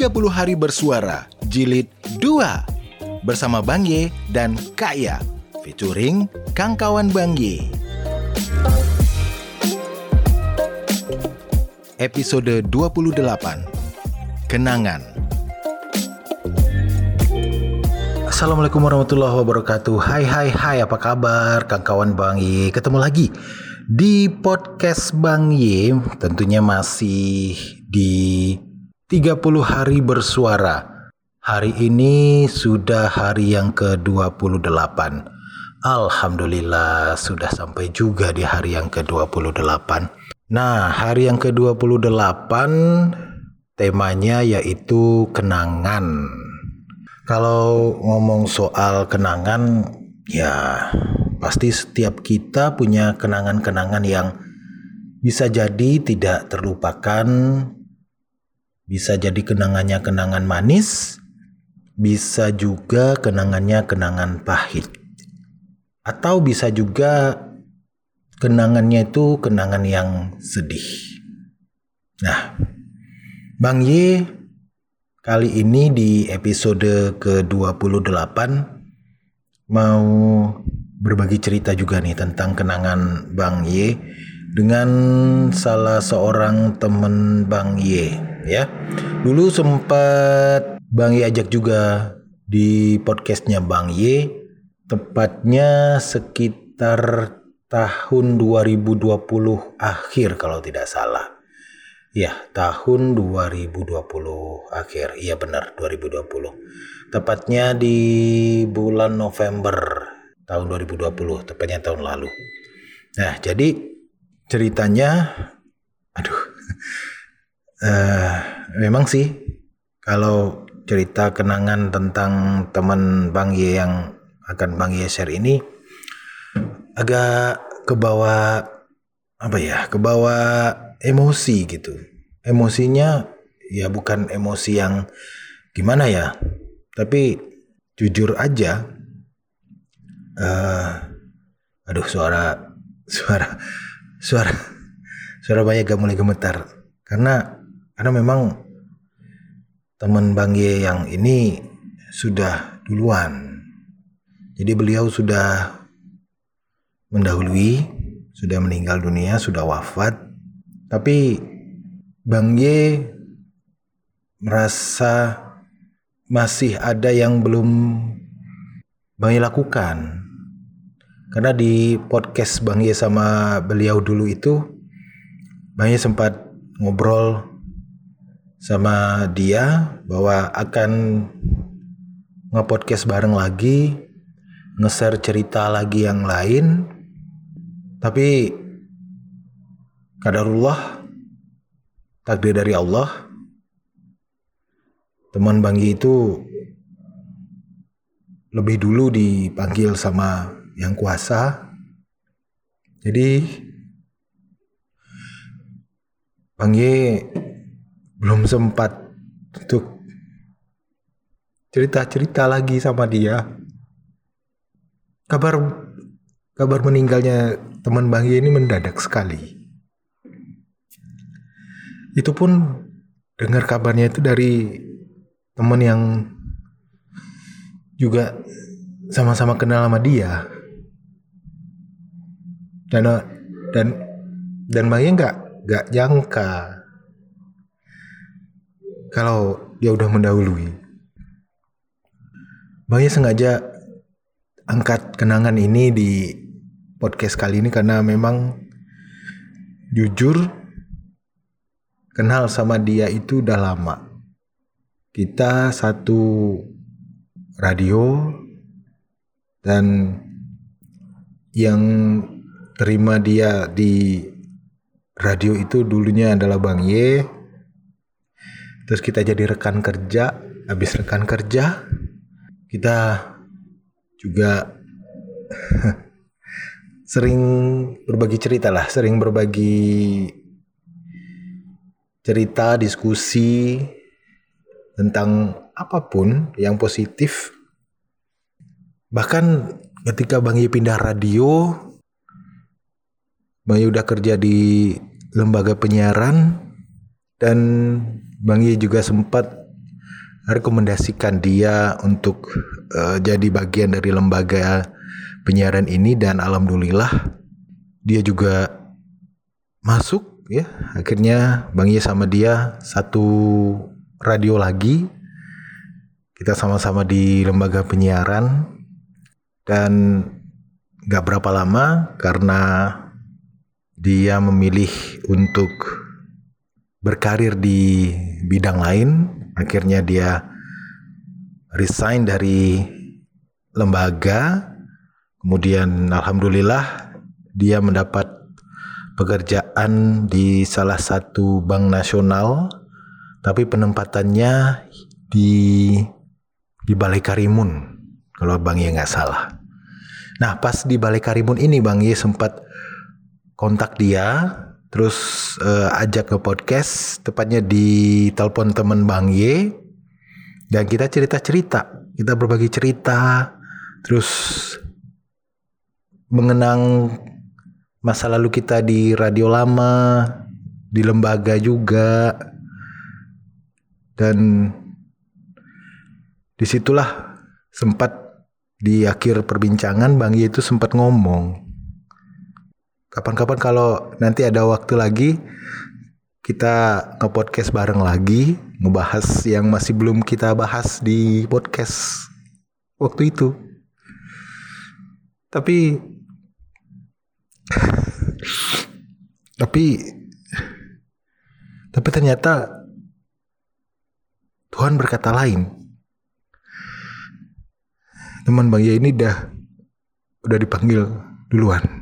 30 Hari Bersuara Jilid 2 Bersama Bang Ye dan Kak Ya Featuring Kang Kawan Bang Ye. Episode 28 Kenangan. Assalamualaikum warahmatullahi wabarakatuh. Hai hai hai apa kabar Kang Kawan Bang Ye? Ketemu lagi di podcast Bang Y tentunya masih di 30 hari bersuara. Hari ini sudah hari yang ke-28. Alhamdulillah sudah sampai juga di hari yang ke-28. Nah, hari yang ke-28 temanya yaitu kenangan. Kalau ngomong soal kenangan ya Pasti setiap kita punya kenangan-kenangan yang bisa jadi tidak terlupakan, bisa jadi kenangannya kenangan manis, bisa juga kenangannya kenangan pahit. Atau bisa juga kenangannya itu kenangan yang sedih. Nah, Bang Y kali ini di episode ke-28 mau berbagi cerita juga nih tentang kenangan Bang Y dengan salah seorang temen Bang Y ya. Dulu sempat Bang Y ajak juga di podcastnya Bang Y tepatnya sekitar tahun 2020 akhir kalau tidak salah. Ya, tahun 2020 akhir. Iya benar, 2020. Tepatnya di bulan November tahun 2020, tepatnya tahun lalu. Nah, jadi ceritanya, aduh, uh, memang sih kalau cerita kenangan tentang teman Bang Ye yang akan Bang Ye share ini agak kebawa apa ya, kebawa emosi gitu. Emosinya ya bukan emosi yang gimana ya, tapi jujur aja uh, aduh suara suara suara suara banyak gak mulai gemetar karena karena memang teman Bang Ye yang ini sudah duluan. Jadi beliau sudah mendahului sudah meninggal dunia sudah wafat. Tapi Bang Ye merasa masih ada yang belum Bang Ye lakukan. Karena di podcast Bang Ye sama beliau dulu itu Bang Ye sempat ngobrol sama dia bahwa akan nge-podcast bareng lagi, nge-share cerita lagi yang lain. Tapi kadarullah takdir dari Allah teman Bang Ye itu lebih dulu dipanggil sama yang kuasa. Jadi Bang Ye belum sempat untuk cerita-cerita lagi sama dia. Kabar kabar meninggalnya teman Bang Ye ini mendadak sekali. Itu pun dengar kabarnya itu dari teman yang juga sama-sama kenal sama dia dan dan dan Maya nggak nggak jangka kalau dia udah mendahului. Maya sengaja angkat kenangan ini di podcast kali ini karena memang jujur kenal sama dia itu udah lama. Kita satu radio dan yang terima dia di radio itu dulunya adalah Bang Ye. Terus kita jadi rekan kerja, habis rekan kerja kita juga sering berbagi cerita lah, sering berbagi cerita, diskusi tentang apa pun yang positif. Bahkan ketika Bang Ye pindah radio, Bang Ye udah kerja di lembaga penyiaran dan Bang Ye juga sempat rekomendasikan dia untuk uh, jadi bagian dari lembaga penyiaran ini dan alhamdulillah dia juga masuk ya. Akhirnya Bang Ye sama dia satu radio lagi. Kita sama-sama di lembaga penyiaran dan gak berapa lama karena dia memilih untuk berkarir di bidang lain akhirnya dia resign dari lembaga. Kemudian alhamdulillah dia mendapat pekerjaan di salah satu bank nasional. Tapi penempatannya di di Balai Karimun kalau Bang Ye nggak salah. Nah pas di Balai Karimun ini Bang Ye sempat kontak dia, terus uh, ajak ke podcast, tepatnya di telepon teman Bang Ye, dan kita cerita-cerita, kita berbagi cerita, terus mengenang masa lalu kita di radio lama, di lembaga juga, dan di situlah sempat di akhir perbincangan Bang Ye itu sempat ngomong kapan-kapan kalau nanti ada waktu lagi kita nge-podcast bareng lagi ngebahas yang masih belum kita bahas di podcast waktu itu tapi tapi tapi ternyata Tuhan berkata lain teman Bang Ya ini udah udah dipanggil duluan.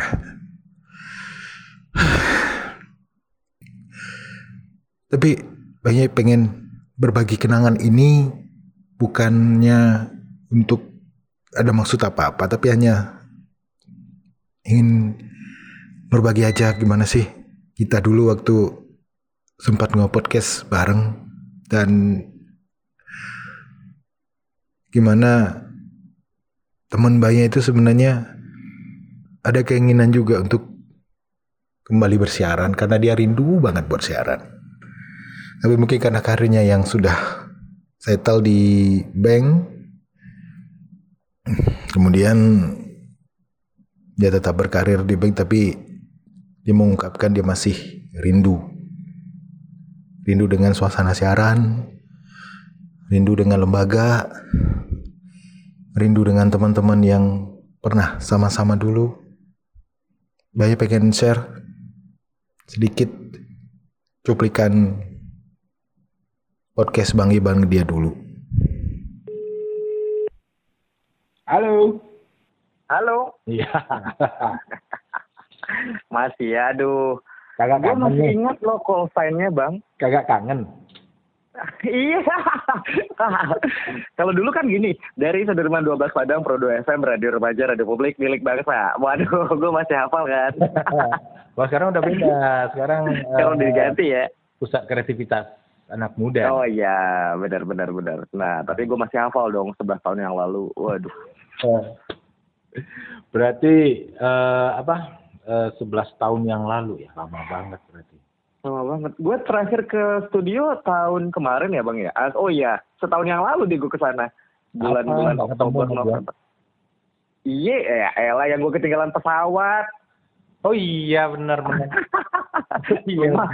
Tapi Bang Ya pengen berbagi kenangan ini bukannya untuk ada maksud apa-apa, tapi hanya ingin berbagi aja gimana sih kita dulu waktu sempat nge-podcast bareng dan gimana teman bayinya itu sebenarnya ada keinginan juga untuk kembali bersiaran karena dia rindu banget buat siaran. Tapi mungkin karena karirnya yang sudah settle di bank, kemudian dia tetap berkarir di bank tapi dia mengungkapkan dia masih rindu. Rindu dengan suasana siaran, rindu dengan lembaga, rindu dengan teman-teman yang pernah sama-sama dulu. Banyak pengen share sedikit cuplikan podcast Bang Iban dia dulu. Halo. Halo. Iya. masih aduh. Kagak Gue kangen masih nih. ingat lo call sign-nya bang. Kagak kangen. iya. Kalau dulu kan gini, dari Sudirman 12 Padang, Pro 2 FM, Radio Remaja, Radio Publik, milik bangsa. Waduh, gue masih hafal kan. Wah sekarang udah beda. Sekarang Sekarang eh, diganti ya. pusat kreativitas anak muda. Oh iya, benar benar benar. Nah, tapi gue masih hafal dong 11 tahun yang lalu. Waduh. Eh, Berarti eh, apa? Eh, 11 tahun yang lalu ya, lama banget berarti. Lama banget. Gue terakhir ke studio tahun kemarin ya bang ya. Oh iya, setahun yang lalu deh gue ke sana. Bulan-bulan Oktober. November. Iya, ya elah yang gue ketinggalan pesawat. Oh iya benar benar. iya.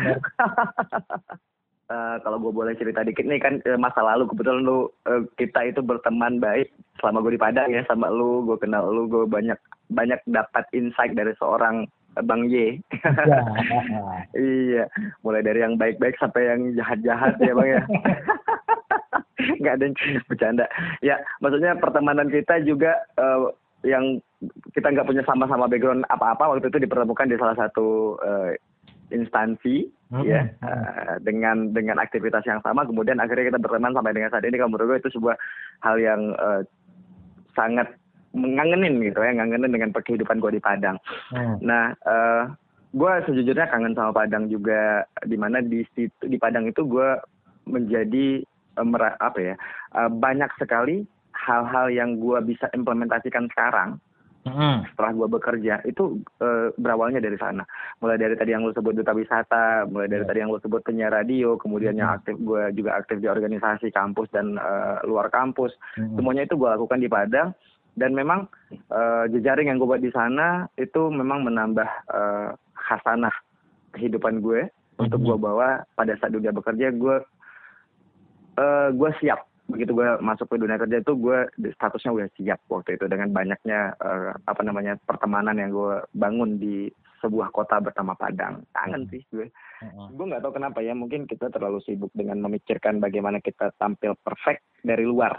Eh, kalau gue boleh cerita dikit nih kan eh, masa lalu kebetulan lu eh, kita itu berteman baik selama gue di Padang ya sama lu gue kenal lu gue banyak banyak dapat insight dari seorang Bang Y Ya. iya mulai dari yang baik-baik sampai yang jahat-jahat ya bang ya. Nggak ada yang bercanda. Ya maksudnya pertemanan kita juga eh, yang kita nggak punya sama-sama background apa-apa waktu itu dipertemukan di salah satu eh, instansi Hmm, ya eh, dengan dengan aktivitas yang sama. Kemudian akhirnya kita berteman sampai dengan saat ini. Kalau menurut gue itu sebuah hal yang eh, sangat mengangenin gitu ya ngangenin dengan kehidupan gue di Padang Hmm. Nah, eh gue sejujurnya kangen sama Padang juga, di mana di situ di Padang itu gue menjadi mera- apa ya eh, banyak sekali hal-hal yang gue bisa implementasikan sekarang Mm. setelah gue bekerja itu eh, berawalnya dari sana mulai dari tadi yang lu sebut duta wisata mulai dari Ya. tadi yang lu sebut penyiar radio kemudian yang Mhm. aktif gue juga aktif di organisasi kampus dan eh, luar kampus Mm. semuanya itu gue lakukan di Padang dan memang eh, jejaring yang gue buat di sana itu memang menambah eh, khasanah kehidupan gue untuk Mhm. gue bawa pada saat dunia bekerja gue eh gue siap begitu gue masuk ke dunia kerja itu gue statusnya udah siap waktu itu dengan banyaknya eh, apa namanya pertemanan yang gue bangun di sebuah kota bernama Padang kangen Mhm. sih gue Mm. gue nggak tahu kenapa ya mungkin kita terlalu sibuk dengan memikirkan bagaimana kita tampil perfect dari luar.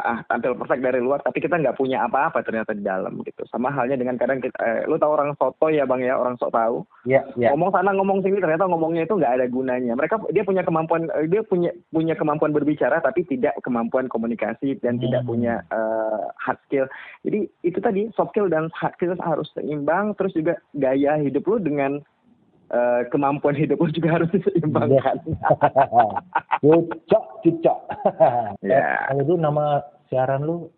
Ah tampil perfect dari luar tapi kita nggak punya apa-apa ternyata di dalam gitu. Sama halnya dengan kadang kita eh, lu tahu orang soto ya bang ya? Orang sok tahu. Ya, ya. ngomong sana ngomong sini ternyata ngomongnya itu nggak ada gunanya. Mereka dia punya kemampuan eh, dia punya punya kemampuan berbicara tapi tidak kemampuan komunikasi dan tidak Hmm. punya eh, hard skill. Jadi itu tadi soft skill dan hard skill harus seimbang terus juga gaya hidup lu dengan eh, kemampuan hidup lu juga harus diseimbangkan Cucok, cucok. Ya. Kalau dulu nama siaran lu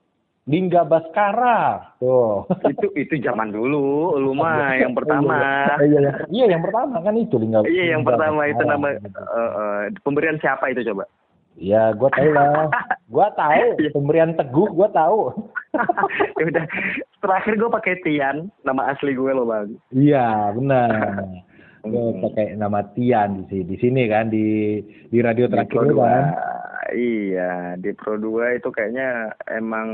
Lingga Baskara. Tuh. itu itu zaman dulu lu mah yang pertama Iya, iya. Iya, yang pertama kan itu Lingga. iya yang Lingga pertama itu nama eh, eh, pemberian siapa itu coba Iya, gua tahu lah. Gua tahu Iya. pemberian teguh, gua tahu. ya udah terakhir gue pakai Tian nama asli gue loh bang Iya, benar. Gua Hmm. pakai nama Tian di sini, di sini kan di di radio di terakhir 2 kan. iya di Pro 2 itu kayaknya emang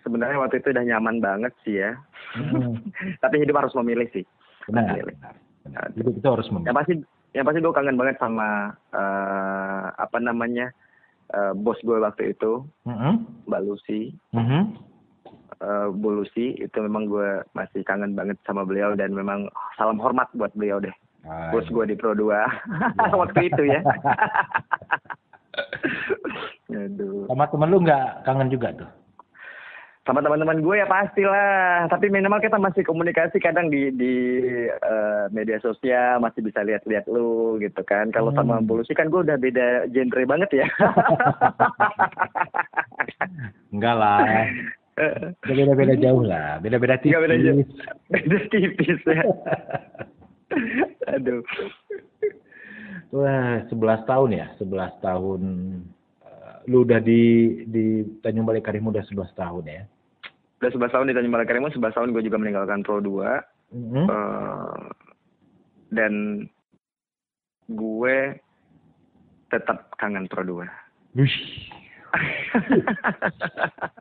sebenarnya waktu itu udah nyaman banget sih ya Hmm, tapi hidup harus memilih sih benar. Memilih. benar, benar. Itu kita harus memilih. yang pasti yang pasti gue kangen banget sama eh, apa namanya eh, bos gue waktu itu Mhm, Mbak Lucy mhm. eh, Lucy itu memang gue masih kangen banget sama beliau dan memang salam hormat buat beliau deh Ah, bos gue di Pro 2 waktu itu ya Aduh. Sama temen lu nggak kangen juga tuh? sama teman-teman gue ya pastilah tapi minimal kita masih komunikasi kadang di di eh, media sosial masih bisa lihat-lihat lu gitu kan kalau sama Hmm. polusi kan gue udah beda genre banget ya Enggak lah. Beda-beda jauh lah. Beda-beda tipis. Beda jauh. beda tipis ya aduh Wah, 11 tahun ya, 11 tahun. Eh, lu udah di di Tanjung Balai Karimun udah 11 tahun ya. udah 11 tahun di Tanjung Balai Karimun 11 tahun gue juga meninggalkan Pro 2 Mhm. Eh, dan gue tetap kangen Pro 2 Wih.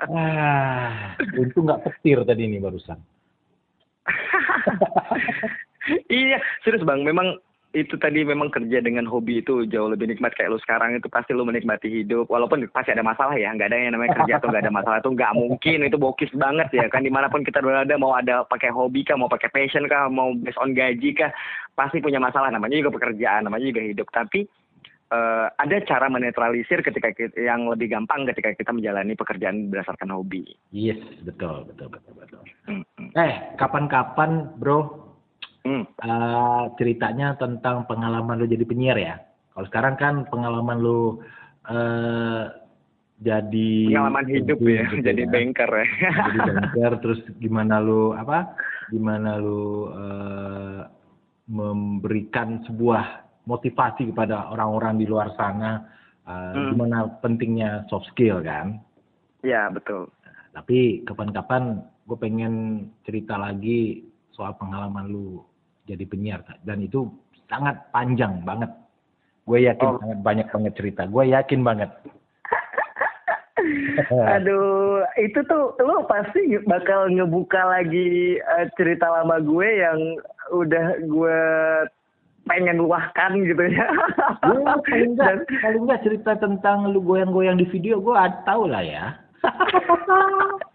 Ah, untung nggak petir tadi nih barusan. iya, serius bang. Memang itu tadi memang kerja dengan hobi itu jauh lebih nikmat kayak lu sekarang. Itu pasti lu menikmati hidup. Walaupun pasti ada masalah ya. Nggak ada yang namanya kerja atau nggak ada masalah itu nggak mungkin. Itu bokis banget ya. Kan di mana pun kita berada mau ada pakai hobi kah mau pakai passion kah mau based on gaji kah pasti punya masalah. Namanya juga pekerjaan namanya juga hidup. Tapi eh, ada cara menetralisir ketika kita, yang lebih gampang ketika kita menjalani pekerjaan berdasarkan hobi Yes, betul, betul, betul, betul. Hmm, hmm, Eh, kapan-kapan, bro, hmm. eh, ceritanya tentang pengalaman lu jadi penyiar ya. Kalau sekarang kan pengalaman lu eh, jadi pengalaman hidup ya gitu jadi ya. banker ya jadi banker terus gimana lu apa gimana lu eh, memberikan sebuah motivasi kepada orang-orang di luar sana eh, Hmm. gimana pentingnya soft skill kan? Ya betul. Tapi kapan-kapan gue pengen cerita lagi soal pengalaman lu jadi penyiar dan itu sangat panjang banget. Gue yakin Oh. sangat banyak banget cerita. Gue yakin banget. Aduh, itu tuh lo pasti bakal ngebuka lagi eh, cerita lama gue yang udah gue pengen luahkan gitu ya. Ya, paling enggak, Dan- paling enggak cerita tentang lu goyang-goyang di video gue tahu lah ya.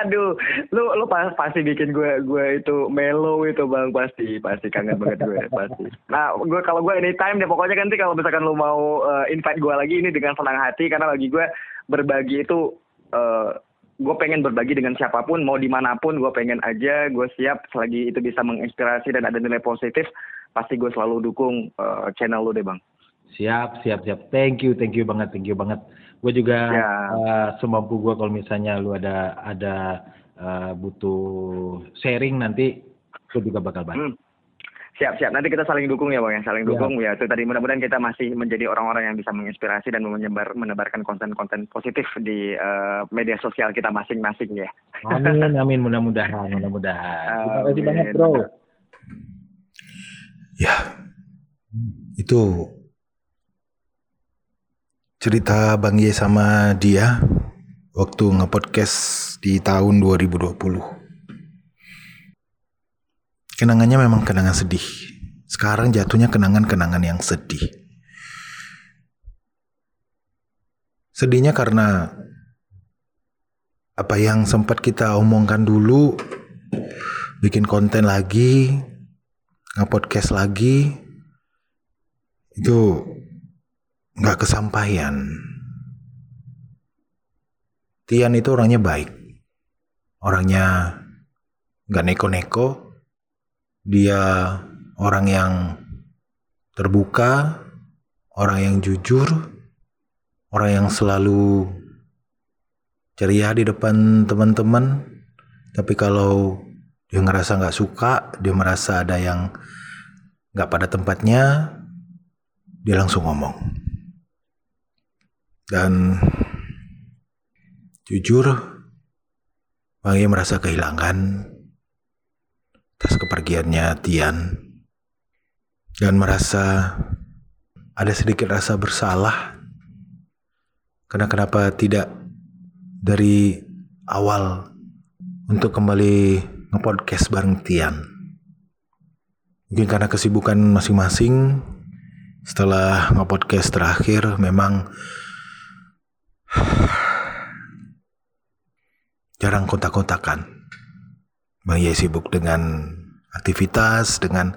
Aduh, lu lu pa- pasti bikin gue gue itu mellow itu bang pasti pasti kangen banget gue pasti. Nah, gue kalau gue anytime deh pokoknya nanti kalau misalkan lu mau eh, invite gue lagi ini dengan senang hati karena bagi gue berbagi itu eh, gue pengen berbagi dengan siapa pun mau di mana pun gue pengen aja gue siap selagi itu bisa menginspirasi dan ada nilai positif pasti gue selalu dukung eh, channel lu deh bang. Siap, siap, siap. Thank you, thank you banget, thank you banget. Gue juga Ya. eh, semampu gue kalau misalnya lu ada ada eh, butuh sharing nanti gue juga bakal bantu. Hmm. Siap, siap. Nanti kita saling dukung ya, Bang ya. Saling Ya. dukung ya. Itu tadi mudah-mudahan kita masih menjadi orang-orang yang bisa menginspirasi dan menyebar menebarkan konten-konten positif di eh, media sosial kita masing-masing ya. Amin, amin. Mudah-mudahan, mudah-mudahan. Terima kasih banyak, bro. Ya, itu cerita Bang Ye sama dia waktu nge-podcast di tahun 2020. Kenangannya memang kenangan sedih. Sekarang jatuhnya kenangan-kenangan yang sedih. Sedihnya karena apa yang sempat kita omongkan dulu bikin konten lagi nge-podcast lagi itu nggak kesampaian. Tian itu orangnya baik, orangnya nggak neko-neko, dia orang yang terbuka, orang yang jujur, orang yang selalu ceria di depan teman-teman. Tapi kalau dia ngerasa nggak suka, dia merasa ada yang nggak pada tempatnya, dia langsung ngomong. Dan jujur, Bang merasa kehilangan atas kepergiannya Tian dan merasa ada sedikit rasa bersalah karena kenapa tidak dari awal untuk kembali nge-podcast bareng Tian. Mungkin karena kesibukan masing-masing setelah nge-podcast terakhir memang jarang kontak-kontakan. Bang Ye sibuk dengan aktivitas, dengan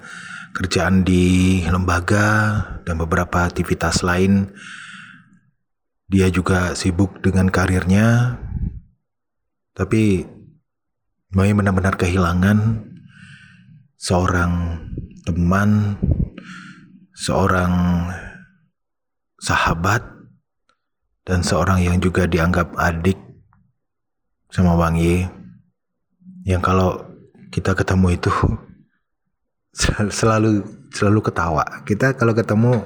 kerjaan di lembaga dan beberapa aktivitas lain. Dia juga sibuk dengan karirnya. Tapi Bang Ye benar-benar kehilangan seorang teman, seorang sahabat, dan seorang yang juga dianggap adik sama Bang Ye. Yang kalau kita ketemu itu sel- selalu selalu ketawa. Kita kalau ketemu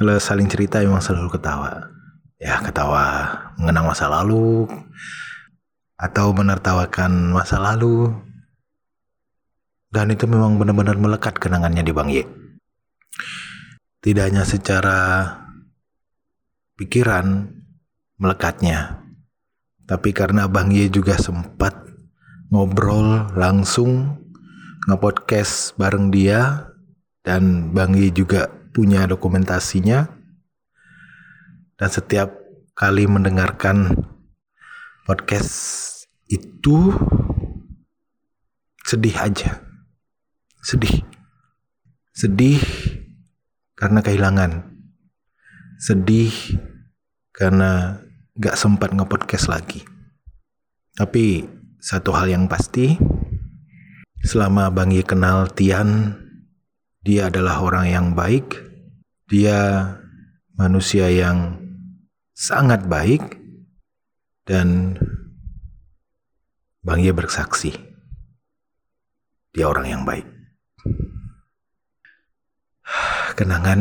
kalau saling cerita emang selalu ketawa. Ya ketawa mengenang masa lalu atau menertawakan masa lalu. Dan itu memang benar-benar melekat kenangannya di Bang Ye. Tidak hanya secara pikiran melekatnya, tapi karena Bang Ye juga sempat ngobrol langsung nge-podcast bareng dia dan Bang Ye juga punya dokumentasinya. Dan setiap kali mendengarkan podcast itu sedih aja. Sedih. Sedih karena kehilangan. Sedih karena gak sempat nge-podcast lagi. Tapi satu hal yang pasti selama Bang Ye kenal Tian dia adalah orang yang baik. Dia manusia yang sangat baik. Dan Bang Ye bersaksi dia orang yang baik. Kenangan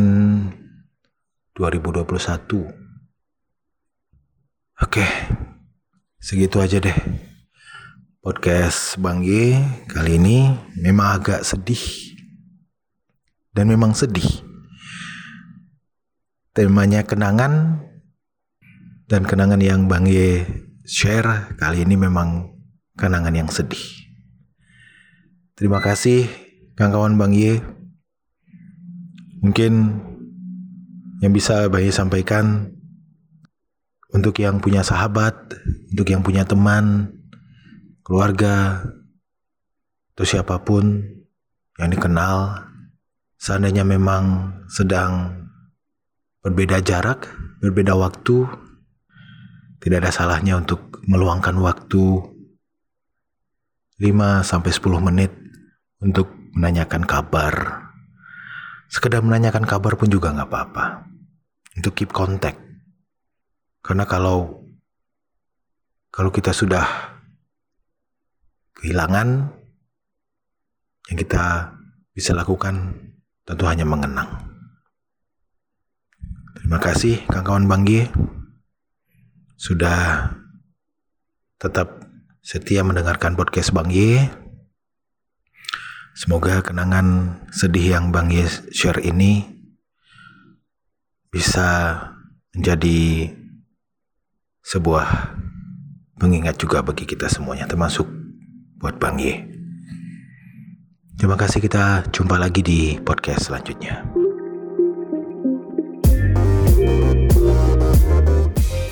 2021 oke segitu aja deh podcast Bang Ye kali ini memang agak sedih dan memang sedih temanya kenangan dan kenangan yang Bang Ye share kali ini memang kenangan yang sedih. Terima kasih kawan-kawan Bang Ye. Mungkin yang bisa Bang Ye sampaikan untuk yang punya sahabat, untuk yang punya teman, keluarga, atau siapa pun yang dikenal, seandainya memang sedang berbeda jarak, berbeda waktu, tidak ada salahnya untuk meluangkan waktu 5 sampai 10 menit untuk menanyakan kabar. Sekedar menanyakan kabar pun juga nggak apa-apa. Untuk keep contact. Karena kalau kalau kita sudah kehilangan yang kita bisa lakukan tentu hanya mengenang. Terima kasih kawan-kawan Bang G sudah tetap setia mendengarkan podcast Bang Y. Semoga kenangan sedih yang Bang Y share ini bisa menjadi sebuah pengingat juga bagi kita semuanya termasuk buat Bang Y. Terima kasih kita jumpa lagi di podcast selanjutnya.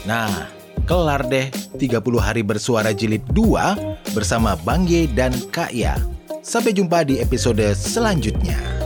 Nah, kelar deh 30 hari bersuara jilid 2 bersama Bang Y dan Kak Ya. Sampai jumpa di episode selanjutnya.